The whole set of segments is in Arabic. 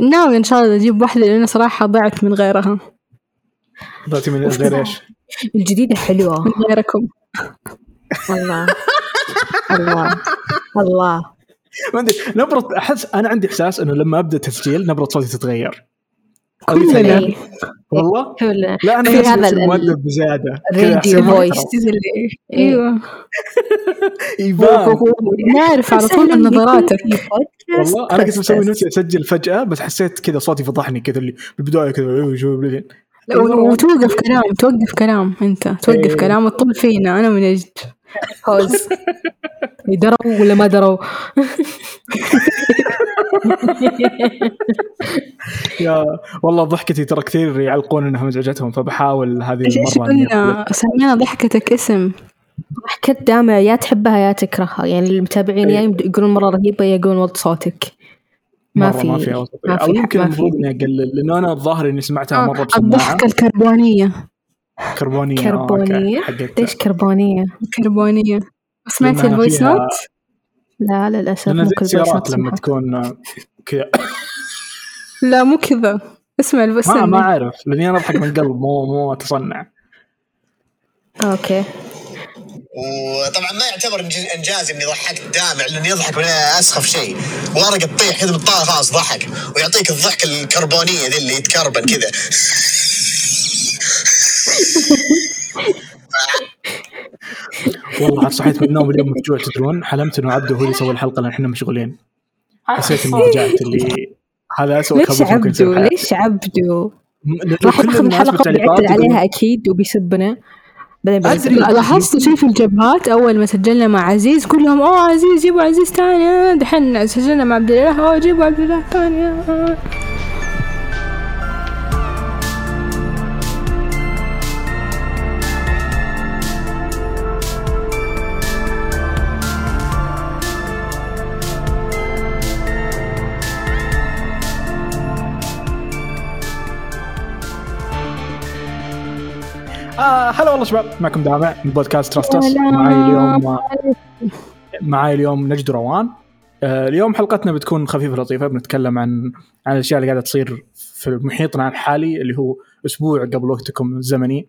ناوي إن شاء الله أجيب واحدة لأن صراحة ضعت من غيرها. ضعتي من غير إيش؟ الجديدة حلوة. من غيركم. الله الله. الله. ما أدري نبرة أحس أنا عندي إحساس إنه لما أبدأ تسجيل نبرة صوتي تتغير. كلنا. والله؟ لا أنا في هذا نفسي ال- مؤدب بزيادة. الراديو فويس أيوه. يبان نعرف على طول من نظراتك. والله أنا كنت مسوي نفسي أسجل فجأة بس حسيت كذا صوتي فضحني كذا اللي بالبداية كذا "إيه، شو بعدين وتوقف كلام توقف كلام أنت. توقف إيه. كلام وتطل فينا أنا من جد فوز دروا ولا ما دروا. يا والله ضحكتي ترى كثير يعلقون إنها مزعجتهم فبحاول هذه إيش إيش المرة إني قلنا؟ سمينا ضحكتك اسم. ضحكة دامع يا تحبها يا تكرهها. يعني المتابعين يا يمد- يقولون مرة رهيبة يا يقولون وط صوتك. ما في ما في أو يمكن. المفروض إني أقلل لأنه أنا الظاهر إني سمعتها مرة بسماعة. الضحكة الكربونية. كربونية آه، حقت ليش كربونية؟ كربونية. سمعت ال voice فيها- note؟ لا للأسف لأنها مو زي كل السيارات voice لما تكون كذا لا مو كذا. اسمع ال voice ما. أعرف. لأني أنا أضحك من القلب مو مو أتصنع. okay. وطبعا ما يعتبر إنج- إنجاز إني ضحكت دامع لأنه يضحك من أسخف شيء. ورقه تطيح كذا بالطاقة خلاص ضحك. ويعطيك الضحك الكربونية ذي اللي يتكربن كذا. والله عاد صحيت من النوم اليوم مفجوع تدرون؟ حلمت إنه عبده هو اللي سوى الحلقة لأن إحنا مشغولين. حسيت اني رجعت اللي هذا اسوء ليش بحياتي. ليش لأنه راح ياخذ بالتعليقات وبيعدل يقولون- عليها أكيد وبيسبنا. لاحظت شوف الجبهات أول ما سجلنا مع عزيز كلهم أوه عزيز جيبوا عزيز ثاني دحين سجلنا مع عبد الله أوه جيبوا عبد الله ثاني آه. هلا والله شباب معكم دامع من بودكاست تراستس معي اليوم معي اليوم نجد روان. آه اليوم حلقتنا بتكون خفيفة لطيفة بنتكلم عن عن الأشياء اللي قاعدة تصير في محيطنا الحالي اللي هو أسبوع قبل وقتكم الزمني.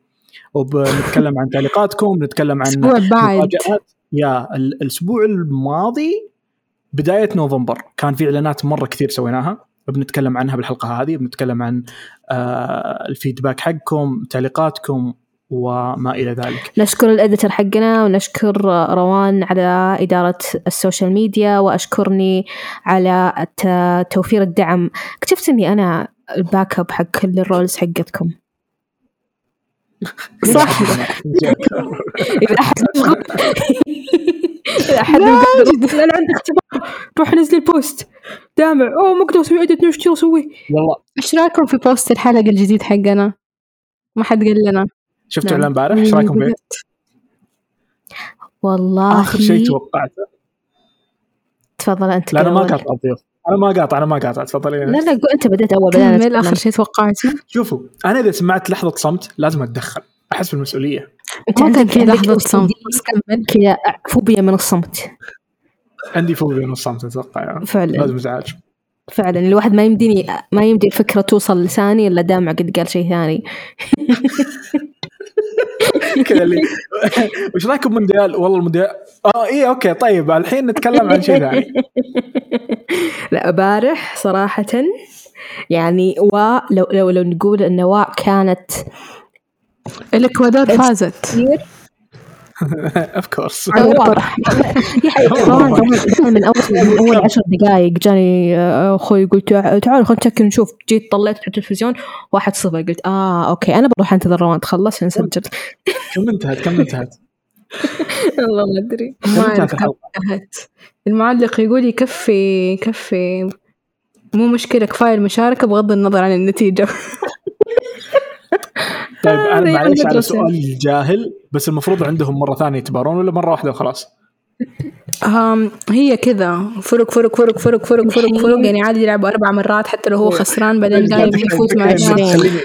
وبنتكلم عن تعليقاتكم بنتكلم عن أسبوع بعد. يا ال- الأسبوع الماضي بداية نوفمبر كان في إعلانات مرة كثير سويناها. بنتكلم عنها بالحلقة هذه بنتكلم عن آه ال feedback حقكم تعليقاتكم وما إلى ذلك. نشكر ال editor حقنا ونشكر روان على إدارة ال social media وأشكرني على توفير الدعم. اكتشفت اني أنا ال backup حق كل ال roles حقتكم. صح. اذا احد اذا احد لا عندك اختبار. روح نزل ال post. دامع. أوه ما أقدر أسوي اديت إيش أسوي والله. إيش رأيكم في بوست الحلقة الجديد حقنا؟ ما حد قال لنا. شفتوا نعم. إعلان امبارح؟ إيش رأيكم فيه؟ والله آخر شيء توقعته. تفضل أنت لا أنا ما. قاطع الضيوف. أنا ما قاطع أنا ما قاطع. تفضلي لا لا قول أنت بديت أول كمل. آخر شيء توقعته. شوفوا أنا إذا سمعت لحظة صمت لازم أتدخل. أحس بالمسؤولية. أنت ما كان عندك لحظة صمت. بس كمل. كذا فوبيا من الصمت. عندي فوبيا من الصمت أتوقع يعني. فعلا. لازم ازعاج فعلا. الواحد ما يمديني ما يمدي الفكرة توصل لساني إلا دامع قد قال شيء ثاني. كذا اللي وش رايكم مونديال والله المونديال آه اي okay طيب الحين نتكلم عن شيء ثاني. لا بارح صراحة يعني و لو لو لو نقول إن و كانت الإكوادور فازت. كثير. of course واضح. يا من اول من أول عشر دقائق جاني آه، أخوي قلت تع- تعالوا خلينا نتشكل نشوف. جيت طلعت في التلفزيون واحد صفر. قلت آه okay أنا بروح أنتظر روان. تخلص نسجل كم انتهت؟ كم انتهت؟ والله ما أدري. ما انتهت. المعلق يقول يكفي يكفي. مو مشكلة كفاية المشاركة بغض النظر عن النتيجة. طيب أنا زي معليش على. سؤال جاهل بس المفروض عندهم مرة ثانية يتبارون ولا مرة واحدة وخلاص؟ أم هي كذا فرق فرق فرق فرق فرق فرق فرق يعني عادي يلعبوا أربع مرات حتى لو هو خسران بعدين دايم يفوز مع عشرين. الناس خليني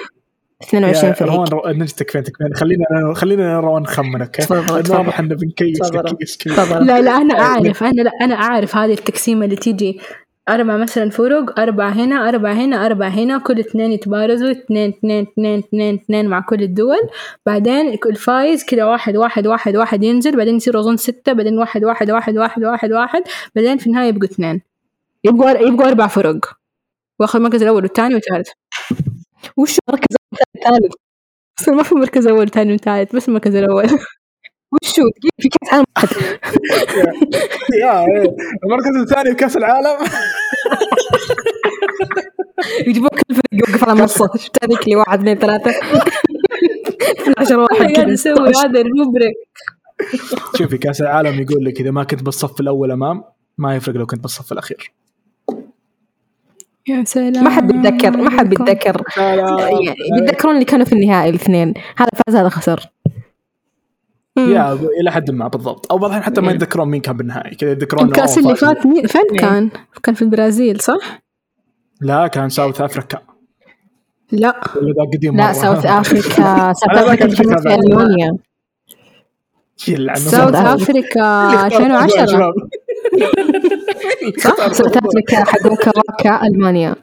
22 يا فريق. روان رو... نجي تكفين تكفين. خلينا خلينا روان نخمن أوكي؟ تفضل، لأنه تفضل. واضح انه بنكيس. تكيس لا لا أنا أعرف أنا لا أنا أعرف هذه التقسيمة اللي تيجي أربعة مثلا فرق أربعة هنا أربعة هنا أربعة هنا كل اثنين يتبارزوا اثنين اثنين اثنين اثنين اثنين مع كل الدول. بعدين الفايز كذا واحد واحد واحد واحد ينزل بعدين يصير أظن ستة بعدين واحد واحد واحد واحد واحد واحد بعدين في النهاية يبقوا اثنين. يبقوا يبقوا أربع فرق واخذ المركز الأول والثاني والثالث. وش مركز ثالث بس ما في مركز أول وثاني وثالث بس المركز الأول. وشو دقيقة في كأس عالم واحد. يا إيه. المركز الثاني في كأس العالم. يجيبون كل فريق يوقف على منصة ذيك لي واحد اثنين ثلاثة؟ 12 واحد قاعد كذا. يسوي هذا المبرك شوفي كأس العالم يقول لك إذا ما كنت بالصف الأول أمام ما يفرق لو كنت بالصف الأخير. يا سلام ما حد بيتذكر ما حد بيتذكر. يعني بيتذكرون اللي كانوا في النهائي الاثنين. هذا فاز هذا خسر. يا إلى حد ما بالضبط. أو بعض الأحيان حتى ما يتذكرون مين كان بالنهائي. كذا يتذكرون الكاس اللي فاز. فات مين؟ فين كان؟ كان في البرازيل صح؟ لا كان South Africa. لا. لا. South Africa. South Africa كانت في. ألمانيا. South. Africa. اللي اختار يا 2010 شباب. صح South Africa حق واكا المانيا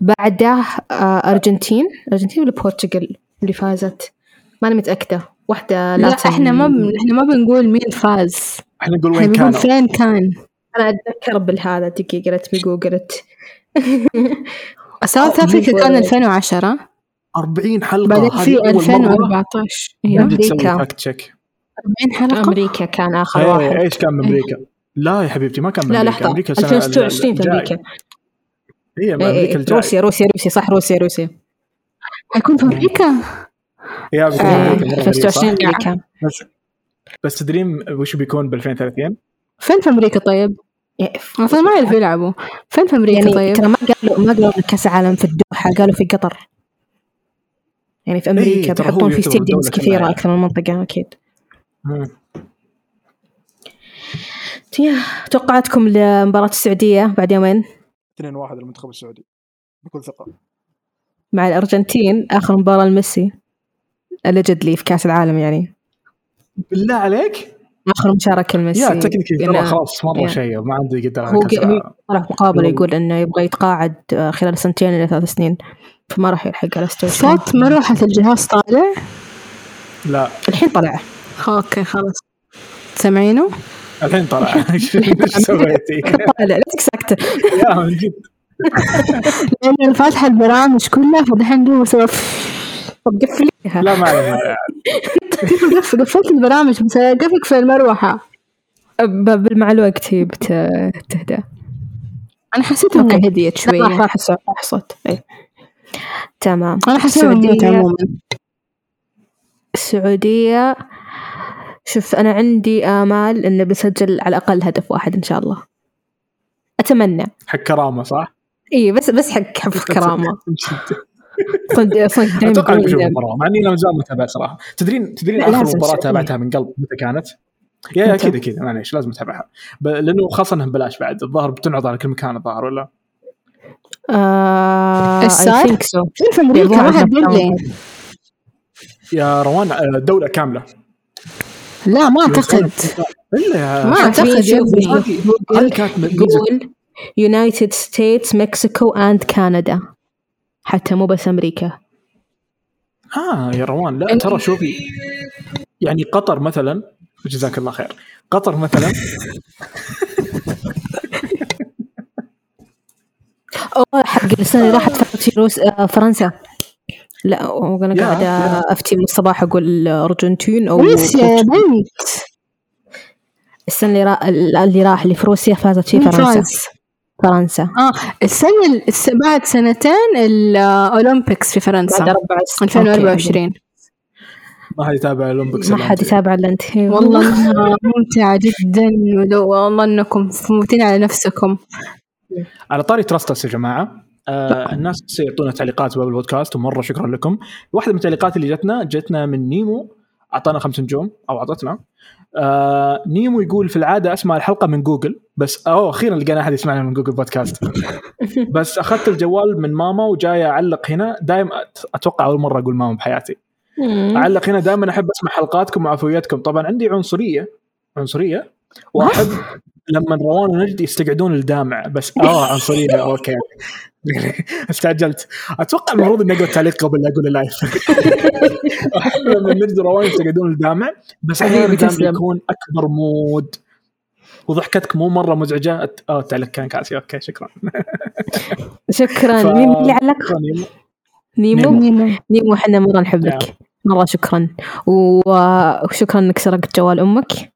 بعده آه، أرجنتين. أرجنتين ولا بورتغال اللي فازت؟ ماني متأكدة. واحدة لا إحنا ما بن... إحنا ما بنقول مين فاز. إحنا نقول وين كانوا فين كان. أنا أتذكر بالهذا دقيقة قلت بجوجلت ساوث افريكا كان 2010 40 حلقة. بعدين في أول مرة. 2014 إيوه. نجي تسوي أمريكا. فاكت تشيك 40 حلقة؟ أمريكا كان آخر إيه، واحد. إيش كان من أمريكا؟ لا يا حبيبتي ما كان لا أمريكا لحظة. أمريكا السنة 2026 في. أمريكا. هي إيه، أمريكا إيه، الجاي. روسيا روسيا روسيا صح روسيا روسيا. حيكون في أمريكا؟ يا بس آه، أمريكا مرة غريبة، 2026 صح؟ أمريكا بس بس تدرين وش بيكون ب 2030 فين في أمريكا طيب؟ يعني المفروض ما يعرفوا يلعبوا. فين في أمريكا يعني طيب؟ ترى ما قالوا ما قالوا كأس العالم في الدوحة قالوا في قطر. يعني في أمريكا هو بيحطون في دولة كثيرة. أكثر من منطقة أكيد. توقعاتكم لمباراة السعودية بعد يومين؟ 2 1 للمنتخب السعودي بكل ثقة. مع الأرجنتين آخر مباراة لميسي. Allegedly في كأس العالم يعني. بالله عليك؟ آخر مشاركة لميسي. يا technically ترى خلاص مرة يا. شيء ما عنده يقدر هو. طلع في هو- يقول إنه يبغى يتقاعد آه، خلال سنتين إلى ثلاث سنين. فما راح يلحق على 26 صوت مروحة الجهاز طالع؟ لا. الحين طلع. okay خلاص. سامعينه؟ الحين طلع. إيش سويتي؟ طالع لا ساكتة. يا من جد. لأن أنا فاتحة البرامج كلها فدحين دوب أسوي طب قفليها لا ما عليه كيف قف- قفلت البرامج بس قفك في المروحة. ب- مع الوقت هي بتهدى. أنا حسيت okay. هديت راح شوية راح الصوت إيه. تمام. أنا حسيت السعودية- عموما. السعودية شوف أنا عندي آمال إنه بسجل على الأقل هدف واحد إن شاء الله. أتمنى. حق كرامة صح؟ إي بس بس حق حفظ كرامة. صدق صدق أتوقع اني بشوف المباراه مع إني لا زال متابع صراحة تدرين تدرين لا، آخر مباراة. تابعتها من قلب متى كانت؟ يا يا؟ أكيد أكيد معليش لازم أتابعها. لأنه خاصة انها ببلاش بعد الظاهر بتنعرض على كل مكان الظاهر ولا؟ آه صار؟ في قال لي يا روان آه، دولة كاملة لا ما أعتقد إلا يا ما. هذه كانت يقول United States Mexico and Canada حتى مو بس أمريكا. آه يا روان لا ترى شوفي يعني قطر مثلا جزاك الله خير قطر مثلا أوه حق السنة اللي راحت فازت في روس آه، فرنسا. لا وأنا قاعدة. أفتي من الصباح أقول أرجنتين أو روسيا يا بنت. السنة اللي, را... اللي راح اللي في روسيا فازت فيه فرنسا؟ فرنسا. آه السنة الس- بعد سنتين الأولمبيكس في فرنسا. بعد أربع سنين 2024 ما حد يتابع الاولمبيكس ما حد. يتابع الا انت والله ممتعة جدا والله إنكم ممتعين على نفسكم. على طاري تراستس يا جماعة آه الناس يعطونا تعليقات باب البودكاست ومرة شكرا لكم. واحدة من التعليقات اللي جتنا جتنا من نيمو أعطانا خمس نجوم أو أعطتنا. آه نيمو يقول في العادة أسمع الحلقة من جوجل بس أوه أخيرا لقينا أحد يسمعنا من جوجل بودكاست. بس أخذت الجوال من ماما وجاي أعلق هنا دائما أتوقع أول مرة أقول ماما بحياتي. أعلق هنا دائما أحب أسمع حلقاتكم وعفويتكم. طبعا عندي عنصرية عنصرية واحب لما روان ونجد يستقعدون الدامع. بس آه عنصريه okay. استعجلت. أتوقع المفروض إني اقرا تعليق قبل لا أقول ال live. أحب لما نجد وروان يستقعدون الدامع. بس أحيانا. يكون أكبر mood. وضحكتك مو مرة مزعجة. أت- آه التعليق كان قاسي. okay شكرا. شكرا. ف- مين اللي علق. نيمو. نيمو. نيمو. إحنا مرة نحبك. مرة شكرا. وشكرا إنك سرقت جوال أمك.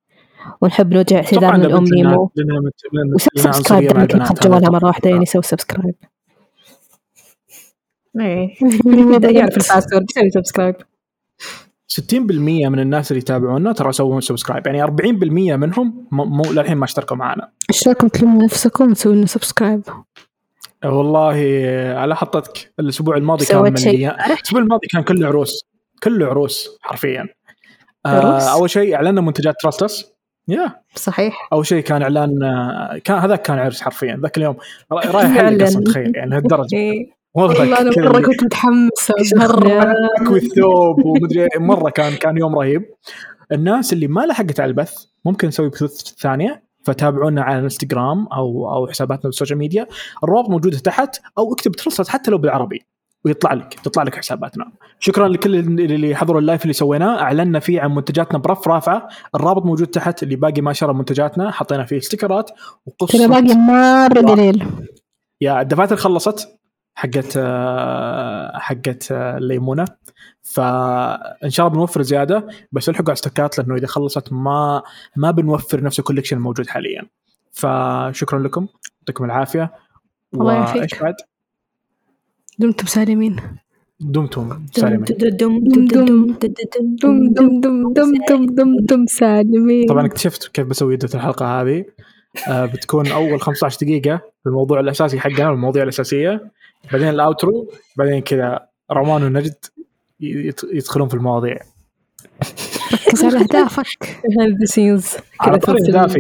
ونحب نوجه اعتذار من ام نيمو وسوي لأنها subscribe. اخذت جوالها واحدة أتوقع. يعني سوي subscribe. بدأ يعرف ال password يسوي subscribe 60% من الناس اللي يتابعونا ترى سووا subscribe يعني 40% منهم مو للحين ما اشتركوا معنا. إيش رأيكم تلموا نفسكم وتسووا لنا subscribe؟ والله على حطتك. الأسبوع الماضي كان من الأسبوع الماضي كان كله عروس. كله عروس حرفيا. عروس؟ آه أول شيء اعلنا منتجات تراستس يا. صحيح. أول شيء كان إعلان كان هذاك كان عرس حرفيا ذاك اليوم. را- رايح يعلن. حلق أصلا تخيل يعني لهالدرجه إيه. والله أنا مرة كنت متحمسه مره تكوي الثوب ومدري إيه، مرة كان كان يوم رهيب. الناس اللي ما لحقت على البث ممكن نسوي بثوث ثانية فتابعونا على الإنستغرام أو أو حساباتنا بال social media. الروابط موجودة تحت أو اكتب ترصد حتى لو بالعربي. ويطلع لك تطلع لك حساباتنا شكرا لكل اللي حضروا ال live اللي سويناه. أعلنا فيه عن منتجاتنا برف رافعه الرابط موجود تحت اللي باقي ما شرى منتجاتنا. حطينا فيه ستيكرات وقصة ترى باقي مرة قليل يا الدفاتر خلصت حقت آه، حقت آه، الليمونه فإن شاء الله بنوفر زيادة بس الحقوا على ستوكات لأنه إذا خلصت ما ما بنوفر نفس ال collection الموجود حاليا. فشكرا لكم يعطيكم العافية. الله يعافيك. دمتم سالمين دمتم سالمين دمتم دم سالمين طبعا اكتشفت كيف بسوي edit الحلقة هذه بتكون اول 15 دقيقه الموضوع الاساسي حقنا المواضيع الاساسيه بعدين ال outro بعدين كذا روان ونجد يدخلون في المواضيع ركز على اهدافك هذا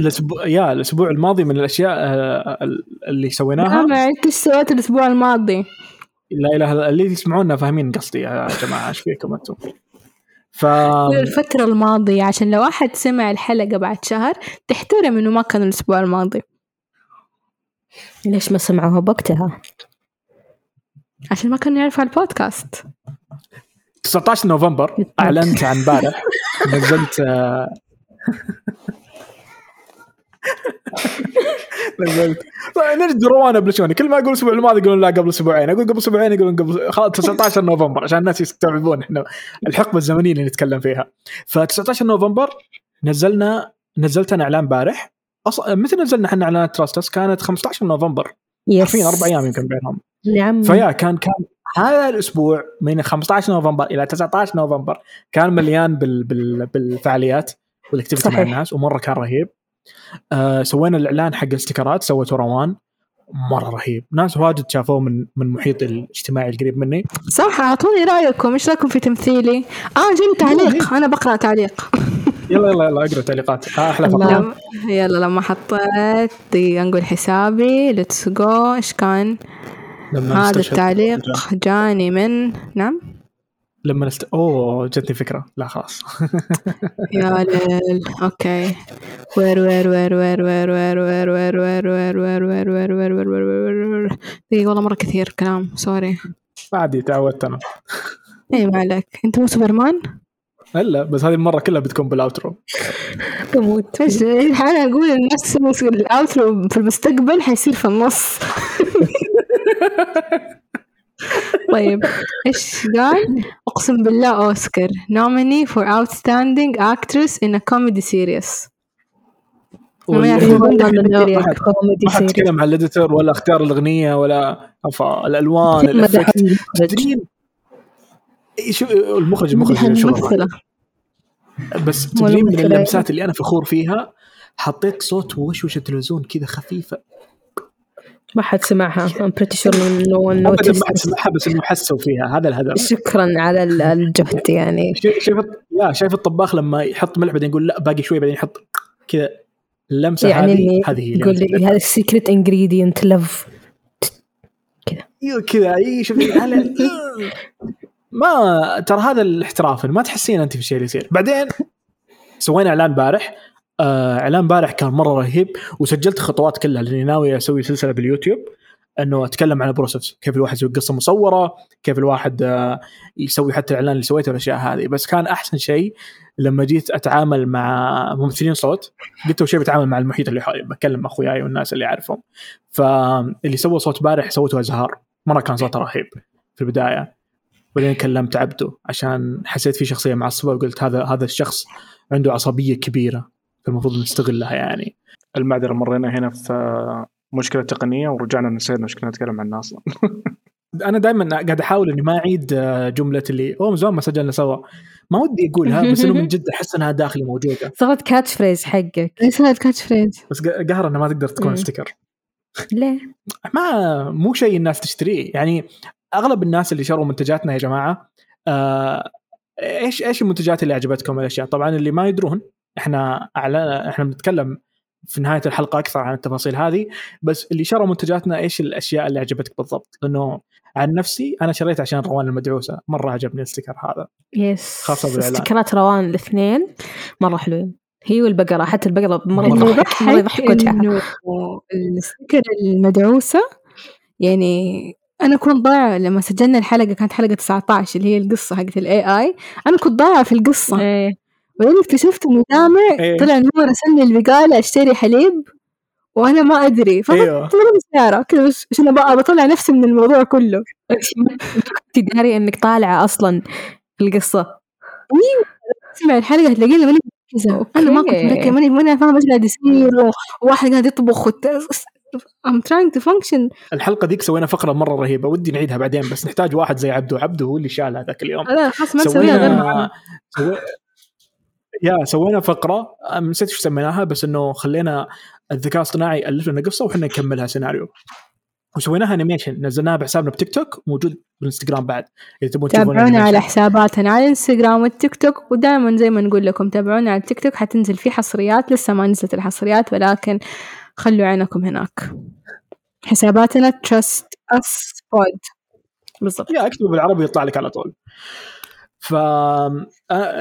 الأسبوع يا الأسبوع الماضي من الأشياء آه، اللي سويناها. ما انت إيش سويت الأسبوع الماضي؟ لا إله إلا اللي يسمعونا فاهمين قصدي يا جماعة إيش فيكم أنتم؟ ف الفترة الماضية عشان لو أحد سمع الحلقة بعد شهر تحترم إنه ما كان الأسبوع الماضي. ليش ما سمعوها بوقتها؟ عشان ما كانوا يعرفوا على البودكاست. 19 نوفمبر أعلنت عن امبارح نزلت آه، نزلت. طيب نجد روان ابلشوني كل ما أقول الأسبوع الماضي يقولون لا قبل أسبوعين. أقول قبل أسبوعين يقولون قبل خلاص 19 نوفمبر عشان الناس يستوعبون إحنا الحقبة الزمنية اللي نتكلم فيها. ف 19 نوفمبر نزلنا نزلت أنا إعلان امبارح أصلا متى نزلنا إحنا إعلانات تراستس كانت 15 نوفمبر. yes حرفيا أربع أيام يمكن بينهم. نعم فيا كان كان هذا الأسبوع من 15 نوفمبر إلى 19 نوفمبر كان مليان بال بال بالفعاليات وال activity مع. الناس ومرة كان رهيب. آه سوينا الإعلان حق الاستيكرات سوته روان مرة رهيب. ناس واجد شافوه من من محيطي الاجتماعي القريب مني. صح أعطوني رأيكم إيش رأيكم في تمثيلي؟ آه جاني تعليق. أنا بقرأ تعليق. يلا يلا يلا أقرأ تعليقات. آه أحلى. فقرة. لما يلا لما حطيت دقيقة نقول حسابي. ليتس جو إيش كان؟ هذا التعليق جاني من نعم. لما نست... اوه جتني فكره لا خلاص يا ليل أوكي وير وير وير وير وير وير وير وير وير وير وير وير وير وير وير وير وير وير دقيقة والله مرة كثير كلام سوري عادي تعودت أنا اي ما عليك انت مو سوبرمان؟ الا بس هذه المره كلها بتكون بال outro بموت إيش أنا أقول الناس ال outro في المستقبل حيصير في النص طيب إيش قال؟ أقسم بالله أوسكار. nominee for outstanding actress in comedy series ما حد تكلم على ال editor ولا اختار الأغنية ولا الألوان إيه، شو المخرج المخرج شغل بس تدري من اللمسات اللي أنا فخور فيها حطيت صوت وشوشة تلفزيون كذا خفيفة. ما حد سمعها. I'm pretty sure انه ما حد سمعها بس إنه حسوا فيها هذا الهدف. شكرا على ال- الجهد يعني. شايف يا شايف الطباخ لما يحط ملح بعدين يقول لا باقي شوي بعدين يحط كذا اللمسة يعني هذه هذه يقول لي هذا ال secret ingredient love أيوه كذا. اي شوف على- ما ترى هذا الاحتراف ما تحسين أنت في الشيء اللي يصير. بعدين سوينا إعلان امبارح آه، إعلان امبارح كان مرة رهيب وسجلت خطوات كلها لأني ناوي أسوي سلسلة باليوتيوب إنه أتكلم عن ال process كيف الواحد يسوي قصة مصورة كيف الواحد آه، يسوي حتى الإعلان اللي سويته والأشياء هذه. بس كان أحسن شيء لما جيت أتعامل مع ممثلين صوت قلت أول شيء بتعامل مع المحيط اللي حولي بكلم أخوياي والناس اللي أعرفهم. فاللي سوى صوت بارح سوته أزهار مرة كان صوته رهيب في البداية. بعدين كلمت عبده عشان حسيت في شخصية معصبة وقلت هذا هذا الشخص عنده عصبية كبيرة. فالمفروض نستغلها يعني. المعذرة مرينا هنا في مشكلة تقنية ورجعنا نسينا مشكلة نتكلم عنها أصلا. أنا دائما قاعد أحاول إني ما أعيد آه، جملة اللي أوه من زمان ما سجلنا سوا. ما ودي أقولها بس إنه من جد أحس إنها داخلي موجودة. صارت كاتش phrase حقك. ليش صارت catchphrase بس ق- قهر انها ما تقدر تكون. sticker ليه؟ ما مو شيء الناس تشتريه. يعني أغلب الناس اللي شروا منتجاتنا يا جماعة آه إيش إيش المنتجات اللي عجبتكم الاشياء طبعا اللي ما يدرون إحنا اعلن إحنا بنتكلم في نهاية الحلقة أكثر عن التفاصيل هذه بس اللي شروا منتجاتنا إيش الأشياء اللي عجبتك بالضبط؟ لأنه عن نفسي أنا شريت عشان روان المدعوسة مرة عجبني ال sticker هذا. yes خاصة بالإعلان. ستكرات روان الاثنين مرة حلوين. هي والبقرة حتى البقرة مرة مرة يضحك مرة يضحك وجهها إنه ال sticker المدعوسة يعني أنا كنت ضايعة لما سجلنا الحلقة كانت حلقة 19 اللي هي القصة حقت ال AI أنا كنت ضايعة في القصة. إيه. بعدين اكتشفت انه جامع إيه. طلع انه هو رسلني البقالة أشتري حليب وأنا ما أدري. فقلت إيوه. طلعت سيارة كذا بس عشان بطلع نفسي من الموضوع كله. أنت داري إنك طالعة أصلا في القصة. تسمع الحلقة تلاقيني ماني مركزة. أنا ما كنت. مركزة ماني ماني فاهمة إيش قاعد يصير. وواحد قاعد يطبخ وت... I'm trying to function. الحلقة ذيك سوينا فقرة مرة رهيبة ودي نعيدها بعدين بس نحتاج واحد زي عبده عبده هو اللي شالها ذاك اليوم. لا خلاص ما نسويها غير. يا سوينا فقرة نسيت إيش سميناها بس إنه خلينا الذكاء الاصطناعي يالف لنا قصه وحنا نكملها سيناريو وسويناها animation نزلناها بحسابنا بتيك توك موجود بالإنستغرام بعد إذا تبون تابعونا على. حساباتنا على الإنستغرام والتيك توك ودائما زي ما نقول لكم تابعونا على التيك توك حتنزل فيه حصريات لسه ما نزلت الحصريات ولكن خلوا عينكم هناك. حساباتنا trust us pod. بالضبط. يا اكتبوا بالعربي يطلع لك على طول. ف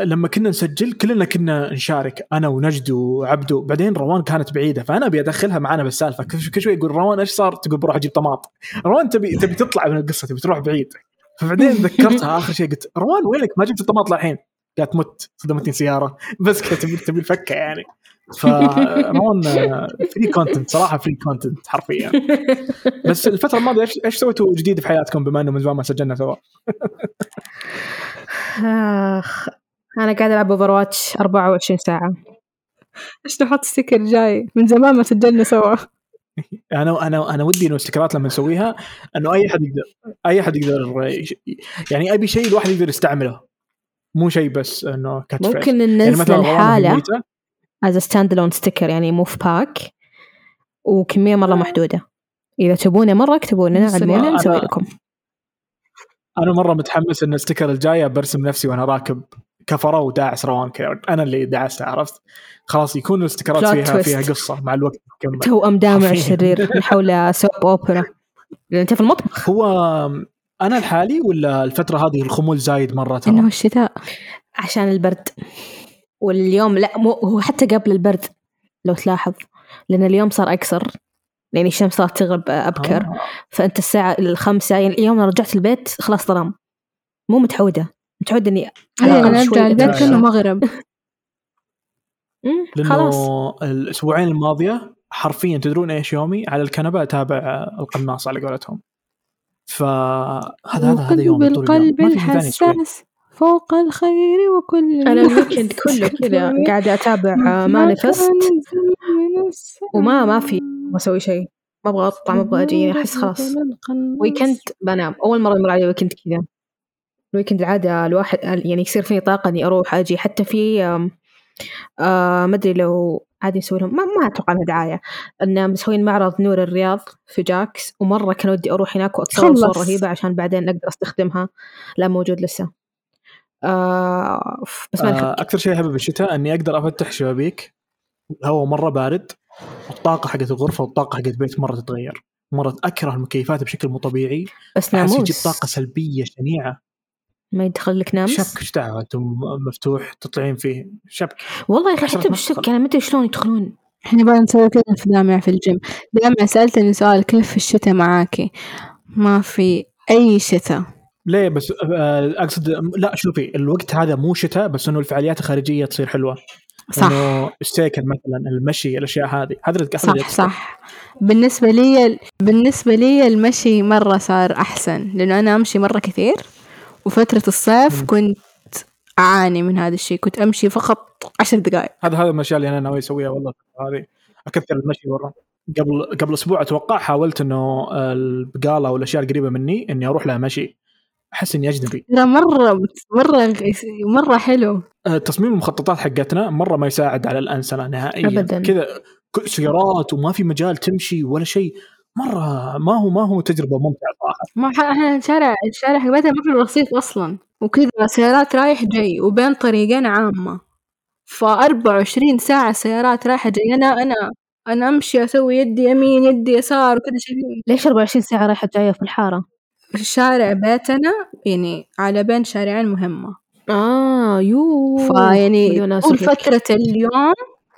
لما كنا نسجل كلنا كنا نشارك أنا ونجد وعبدو بعدين روان كانت بعيدة فأنا أبي أدخلها معنا بالسالفة. كل شوي يقول روان إيش صار؟ تقول بروح أجيب طماط. روان تبي تبي تطلع من القصة تبي تروح بعيد. فبعدين ذكرتها آخر شيء قلت روان وينك؟ ما جبت الطماط للحين. قالت مت صدمتني سيارة. بس كذا تبي تبي الفكه يعني. فروان free content صراحة free content حرفيا. بس الفترة الماضية إيش سويتوا جديد في حياتكم بما إنه من زمان ما سجلنا سوا؟ اخ أنا قاعدة ألعب Overwatch 24 ساعة. إيش نحط sticker جاي؟ من زمان ما سجلنا سوا. أنا أنا أنا ودي إنه الاستكرات لما نسويها إنه أي حد يقدر أي حد يقدر يعني أبي شيء الواحد يقدر يستعمله. مو شيء بس إنه catchphrase. ممكن يعني ننزل الحالة ميتة، as standalone sticker يعني مو في pack وكمية مرة محدودة. إذا تبونه مرة اكتبوا لنا علمونا أنا- نسوي لكم. أنا مرة متحمس إن ال sticker الجاية برسم نفسي وأنا راكب كفرة وداعس روان كذا أنا اللي دعسته عرفت؟ خلاص يكون الاستكرات فيها twist. فيها قصة مع الوقت تكمل توأم دامع. الشرير حول سوب أوبرا. أنت في المطبخ؟ هو أنا الحالي ولا الفترة هذه الخمول زايد مرة إنه ترى الشتاء. عشان البرد. واليوم لا مو هو حتى قبل البرد لو تلاحظ. لأن اليوم صار أقصر. يعني الشمس صارت تغرب أبكر. آه. فأنت الساعة الخمسة يعني اليوم أنا رجعت البيت خلاص ظلام. مو متعودة. متعودة إني شوي ارجع البيت أتمشى. كأنه مغرب. خلاص. الأسبوعين الماضية حرفيا تدرون إيش يومي؟ على الكنبة أتابع القناص على قولتهم. فهذا هذا هذا اليوم. بالقلب. الحساس فوق الخير وكل أنا الويكند كله كذا قاعدة أتابع ما مانيفست. وما ما في ما أسوي شيء. ما أبغى أطلع ما أبغى أجي أحس خلاص. weekend بنام. أول مرة يمر علي weekend كذا. ال weekend العادة الواحد يعني يصير فيني طاقة إني أروح أجي. حتى في آه ما أدري لو عادي يسوي لهم ما, ما أتوقع إنها دعاية. إن مسوين معرض نور الرياض في جاكس ومرة كان ودي أروح هناك وأتصور صور خلص. رهيبة عشان بعدين أقدر أستخدمها. لا موجود لسه. آه بس ما آه أكثر شيء أحبه بالشتاء إني أقدر أفتح شبابيك. الهواء مرة بارد والطاقة حقت الغرفة والطاقة حقت البيت مرة تتغير. مرة أكره المكيفات بشكل مو طبيعي. بس أحس يجيب ناموس طاقة سلبية شنيعة. ما يدخل لك نامس شبك إيش دعوة؟ أنتم مفتوح تطلعين فيه. شبك والله يا أخي حتى نفس بالشبكة أنا ما أدري شلون يدخلون. إحنا بقى نسوي كذا في دامع في الجيم. دامع سألتني سؤال كيف في الشتاء معاكي؟ ما في أي شتاء. ليه بس آه، أقصد لا شوفي الوقت هذا مو شتاء بس إنه الفعاليات الخارجية تصير حلوة. صح. إنه السيكل مثلا المشي الأشياء هذه هذا اللي صح أقصده. صح. بالنسبة لي بالنسبة لي المشي مرة صار أحسن لأنه أنا أمشي مرة كثير وفترة الصيف مم. كنت أعاني من هذا الشيء كنت أمشي فقط عشر دقائق. هذا هذا الأشياء اللي أنا ناوي أسويها والله هذه أكثر المشي برا قبل قبل أسبوع أتوقع حاولت إنه البقالة والأشياء القريبة مني إني أروح لها مشي. أحس إني أجنبي. ترى مرة مرة مرة حلو. آه، تصميم المخططات حقتنا مرة ما يساعد على الانسنه نهائيا. أبداً. كذا سيارات وما في مجال تمشي ولا شيء. مرة ما هو ما هو تجربة ممتعة صراحة. ما إحنا الشارع الشارع حق بيتنا ما في رصيف أصلا. وكذا سيارات رايح جاي وبين طريقين عامة. ف 24 ساعة سيارات رايحة جاي أنا أنا أنا أمشي أسوي يدي يمين يدي يسار وكذا شايفين ليش 24 ساعة رايحة جاية في الحارة؟ شارع بيتنا يعني على بين شارعين مهمة. آه يو فيعني طول. فترة اليوم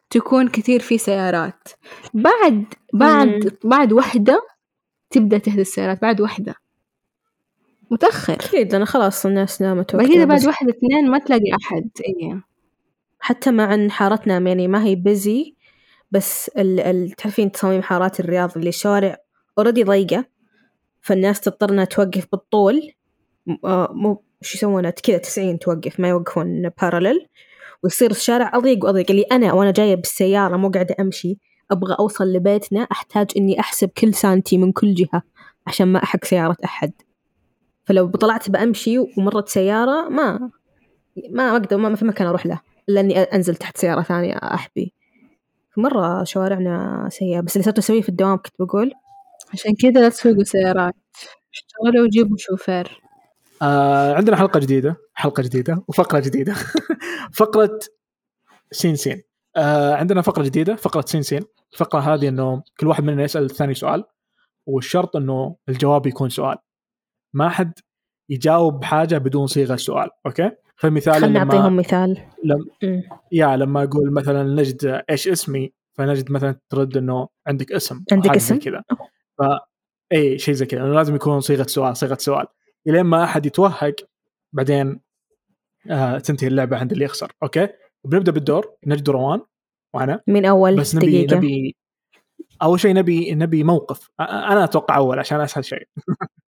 تكون كثير في سيارات. بعد بعد بعد وحدة تبدأ تهدى السيارات بعد وحدة. متأخر. أكيد أنا خلاص الناس نامت بعد كذا بعد بس واحدة اثنين ما تلاقي أحد إيه. حتى مع أن حارتنا يعني ما هي بيزي بس ال ال تعرفين تصاميم حارات الرياض اللي الشوارع already ضيقة. فالناس تضطر إنها توقف بالطول. آه، مو شو يسوونها كذا 90 توقف ما يوقفون parallel ويصير الشارع أضيق وأضيق. اللي أنا وأنا جاية بالسيارة مو قاعدة أمشي أبغى أوصل لبيتنا أحتاج إني أحسب كل سانتي من كل جهة عشان ما أحك سيارة أحد. فلو طلعت بأمشي ومرت سيارة ما ما أقدر ما في مكان أروح له إلا إني أنزل تحت سيارة ثانية أحبي. مرة شوارعنا سيئة بس اللي صرت أسويه في الدوام كنت بقول عشان كذا لا تسوقوا سيارات. اشتغلوا وجيبوا شوفير. آه عندنا حلقة جديدة حلقة جديدة وفقرة جديدة. فقرة سين سين. آه عندنا فقرة جديدة فقرة سين سين. الفقرة هذه إنه كل واحد مننا يسأل الثاني سؤال والشرط إنه الجواب يكون سؤال. ما حد يجاوب حاجة بدون صيغة سؤال أوكي؟ فمثال لما نعطيهم مثال. لم. يا لما أقول مثلا نجد إيش اسمي فنجد مثلا ترد إنه عندك اسم عندك حاجة اسم؟ كذا. ف اي شيء زي كذا. انه لازم يكون صيغة سؤال صيغة سؤال. الين ما أحد يتوهق بعدين آه تنتهي اللعبة عند اللي يخسر. أوكي؟ وبنبدأ بالدور. نجد روان وأنا. من أول بس نبي دقيقة. نبي أول شيء نبي نبي موقف. أنا أتوقع أول عشان أسهل شيء.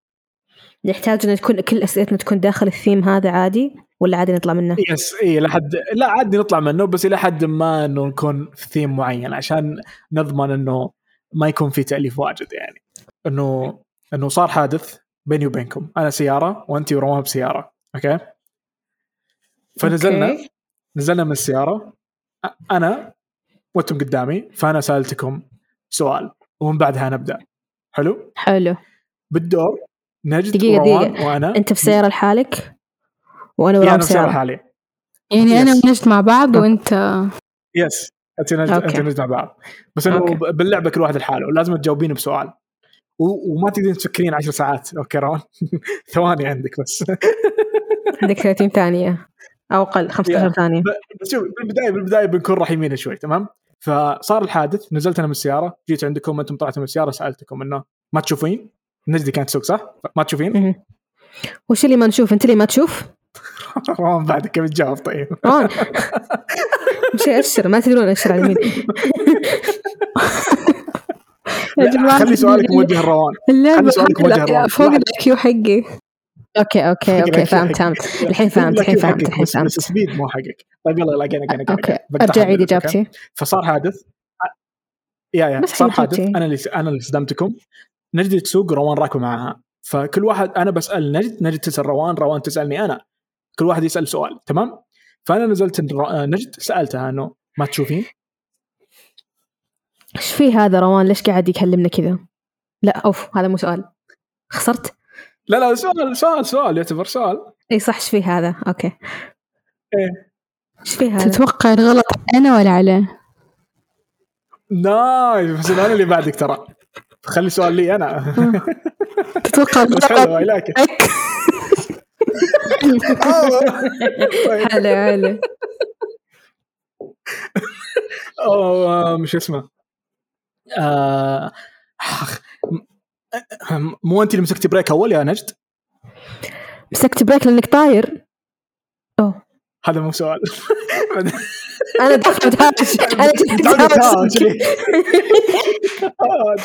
نحتاج أن تكون كل أسئلتنا تكون داخل الثيم هذا عادي؟ ولا عادي نطلع منه؟ yes اي لحد لا عادي نطلع منه بس إلى حد ما إنه نكون في ثيم معين عشان نضمن إنه ما يكون في تأليف واجد يعني. إنه إنه صار حادث بيني وبينكم. أنا سيارة وانت وروان بسيارة أوكي؟ فنزلنا أوكي. نزلنا من السيارة. أنا وأنتم قدامي فأنا سألتكم سؤال ومن بعدها نبدأ. حلو؟ حلو. بالدور نجد دقيقة دقيقة. وأنا أنت في سيارة لحالك؟ وأنا يعني وراهم أنا في سيارة سيارة. حالي يعني أنا. ونجد مع بعض وأنت yes أنت. أنت بعض. بس إنه باللعبة كل واحد لحاله لازم تجاوبين بسؤال. وما تقدرين تفكرين 10 ساعات. okay روان؟ ثواني عندك بس. عندك 30 ثانية. أو أقل 15 يا. ثانية. بس شوف بالبدايه بالبداية بنكون رحيمين شوي تمام؟ فصار الحادث نزلت أنا من السيارة جيت عندكم أنتم طلعتوا من السيارة سألتكم إنه ما تشوفين؟ نجدي كانت تسوق صح؟ ما تشوفين؟ وش اللي ما نشوف؟ أنت اللي ما تشوف؟ روان بعدك كيف تجاوب طيب؟ مش أشر ما تدرون أشر على مين يا لا، جماعة خلي سؤالك موجه لروان اللعبة خلي سؤالك موجه لا، لروان. فوق. الكيو حقي. أوكي أوكي أوكي فهمت فهمت. الحين فهمت الحين فهمت الحين بس, بس فهمت سبيد مو حقك. طيب يلا لا قنا قنا قنا أوكي بقطع أرجع حقك، عيد أوكي؟ إجابتي. فصار حادث. يا يا. صار حادث. أنا اللي أنا اللي صدمتكم. نجد تسوق روان راكبه معها. فكل واحد أنا بسأل نجد نجد تسأل روان روان تسألني أنا. كل واحد يسأل سؤال تمام؟ فأنا نزلت نجد سألتها إنه ما تشوفين؟ إيش في هذا روان؟ ليش قاعد يكلمنا كذا؟ لا أوف هذا مو سؤال. خسرت؟ لا لا سؤال سؤال سؤال يعتبر سؤال. إي صح إيش في هذا؟ okay. إيه. إيش في هذا؟ تتوقع الغلط أنا ولا عليه؟ nice بس أنا اللي بعدك ترى. خلي سؤال لي أنا. تتوقع بس الغلط حلو حلو. أو مش اسمه. آه، مو انت اللي مسكتي brake أول يا نجد؟ مسكت brake لأنك طاير. أوه. هذا مو سؤال. أنا دخلت أنا. آه،.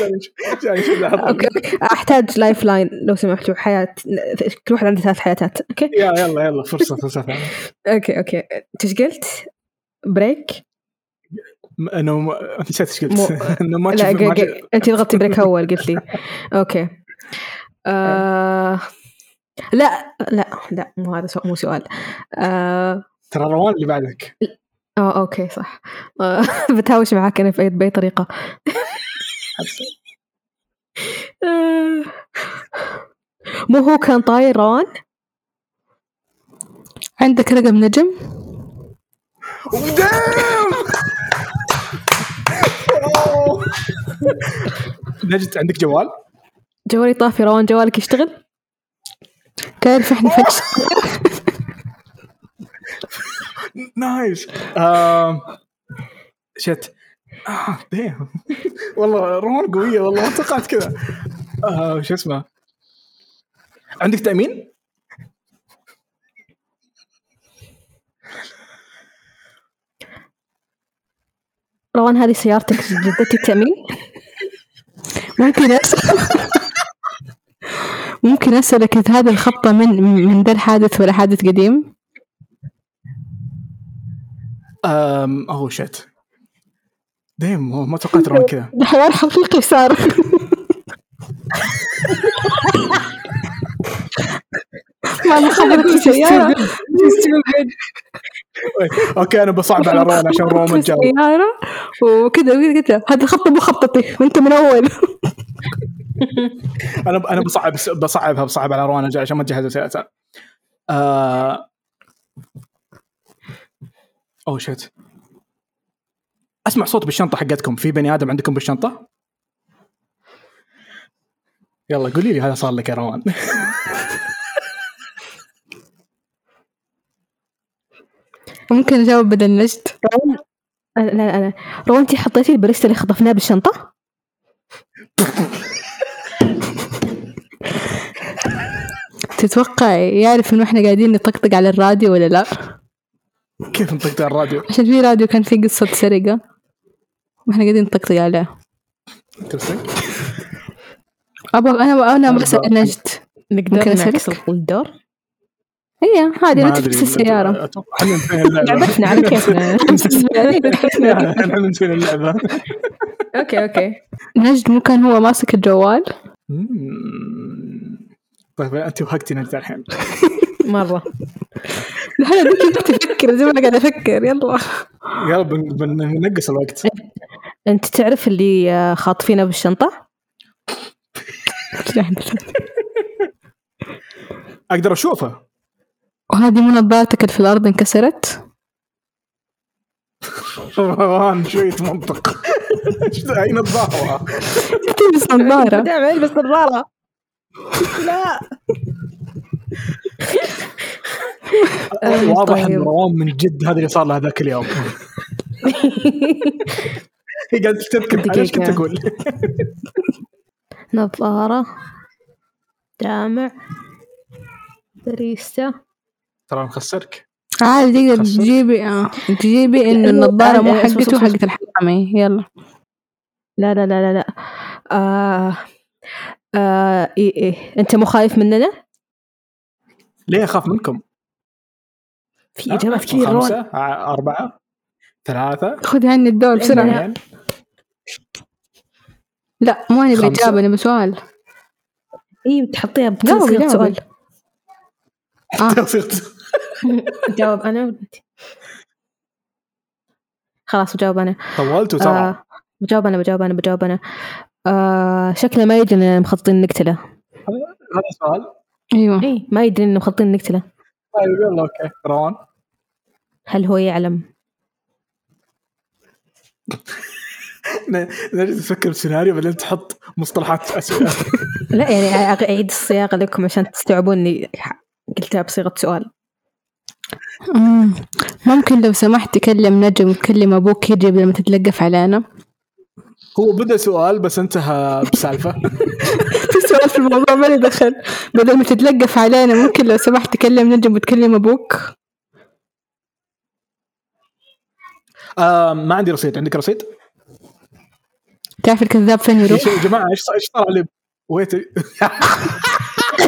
أحتاج lifeline لو سمحتوا حياه كل واحد عنده ثلاث حياتات. okay. يا يلا يلا فرصة فرصة ثانية. okay okay. انت إيش قلت؟ brake؟ م- انه م- انت نسيت إيش قلت. انه ما ما أنت ضغطتي brake أول قلت لي. okay. آه... لا لا لا مو هذا سؤال مو سؤال. آه... ترى روان اللي بعدك. آه okay صح آه... بتهاوش معاك أنا في اي بأي طريقة. مو هو كان طاير روان؟ عندك رقم نجم نجد عندك جوال؟ جوالي طافي روان جوالك يشتغل؟ تعرف إحنا فجأة نايس شت آه ديم والله روان قوية والله ما توقعت كذا آه شو اسمه عندك تأمين؟ روان هذه سيارتك جدتي التأمين؟ ممكن ممكن أسألك إذا هذه الخبطة من من ذا الحادث ولا حادث قديم؟ آم أوه شت ديم ما توقعت روان كذا ده حوار حقيقي صار. ما أنا خبرت أوكي أنا بصعب على روان عشان روان ما تجاوب السيارة وكذا قلت له هذه الخطة مو خطتي. وأنت من أول. أنا أنا بصعب بصعبها بصعب على روان عشان ما تجهز اسئله آه... اوه شت أسمع صوت بالشنطة حقتكم. في بني آدم عندكم بالشنطة؟ يلا قولي لي هذا صار لك يا روان. ممكن أجاوب بدل نجد. روان؟ لا لا لا. روان انت حطيتي البريستا اللي خطفناه بالشنطة؟ تتوقع يعرف إنه إحنا قاعدين نطقطق على الراديو ولا لا؟ كيف نطقت على الراديو؟ عشان في راديو كان فيه قصة سرقة. وإحنا قاعدين نطقطق عليه. أبغى أنا أنا بسأل نجد نقدر؟ نعكس الدور؟ هي هذه أدري. نفس السيارة. إحنا لعبتنا على كيفنا. إحنا نسينا اللعبة. okay okay. نجد مو كان هو ماسك الجوال. طيب أنت وهقتي نجد الحين. مرة. لا لا بدك تفكر زي ما أنا قاعدة أفكر. يلا. يلا بن- بننقص الوقت. أنت تعرف اللي خاطفينه بالشنطة؟ أقدر أشوفه. وهذه مو نظارتك اللي في الأرض انكسرت؟ روان شوية منطق؟ أين الظاهره تلبس نظارة. دائما يلبس نظارة. لا. واضح ان طيب. روان من جد هذا اللي صار له ذاك اليوم هي تبكي أنا إيش كنت دقيقة. أقول؟ نظارة جامع بريستا ترى مخسرك عادي تقدر خصوص. تجيبي آه. تجيبي إنه النظارة مو حقته. حقت الحرامي يلا لا لا لا لا لا آه آه إيه إيه أنت مو خايف مننا؟ ليه أخاف منكم؟ في إجابات كثير روان خمسة ع- أربعة ثلاثة. خذي عني الدور بسرعة. اثنين لا مو خمسة. بإجابة أنا بسؤال. إيه بتحطيها جاوبي سؤال. آه. جاوب أنت؟ خلاص بجاوب أنا. طولت وسرعة آه بجاوب أنا بجاوب أنا بجاوب أنا. آه شكله ما إننا مخططين نقتله. هذا سؤال. أيوه. إيه ما يدري إننا مخططين نقتله طيب يلا أوكي. روان؟ هل هو يعلم؟ نجد تفكر بسيناريو بعدين تحط مصطلحات أسئلة. لا يعني أعيد الصياغة لكم عشان تستوعبون إني ح- قلتها بصيغة سؤال. مم. ممكن لو سمحت تكلم نجم وتكلم أبوك يجي بدل ما تتلقف علينا. هو بدا سؤال بس انتهى بسالفة. في سؤال في الموضوع ما لي دخل. بدل ما تتلقف علينا ممكن لو سمحت تكلم نجم وتكلم أبوك؟ آه ما عندي رصيد. عندك رصيد؟ تعرف الكذاب فين يروح؟ يا جماعة إيش إيش صار علي؟ ويت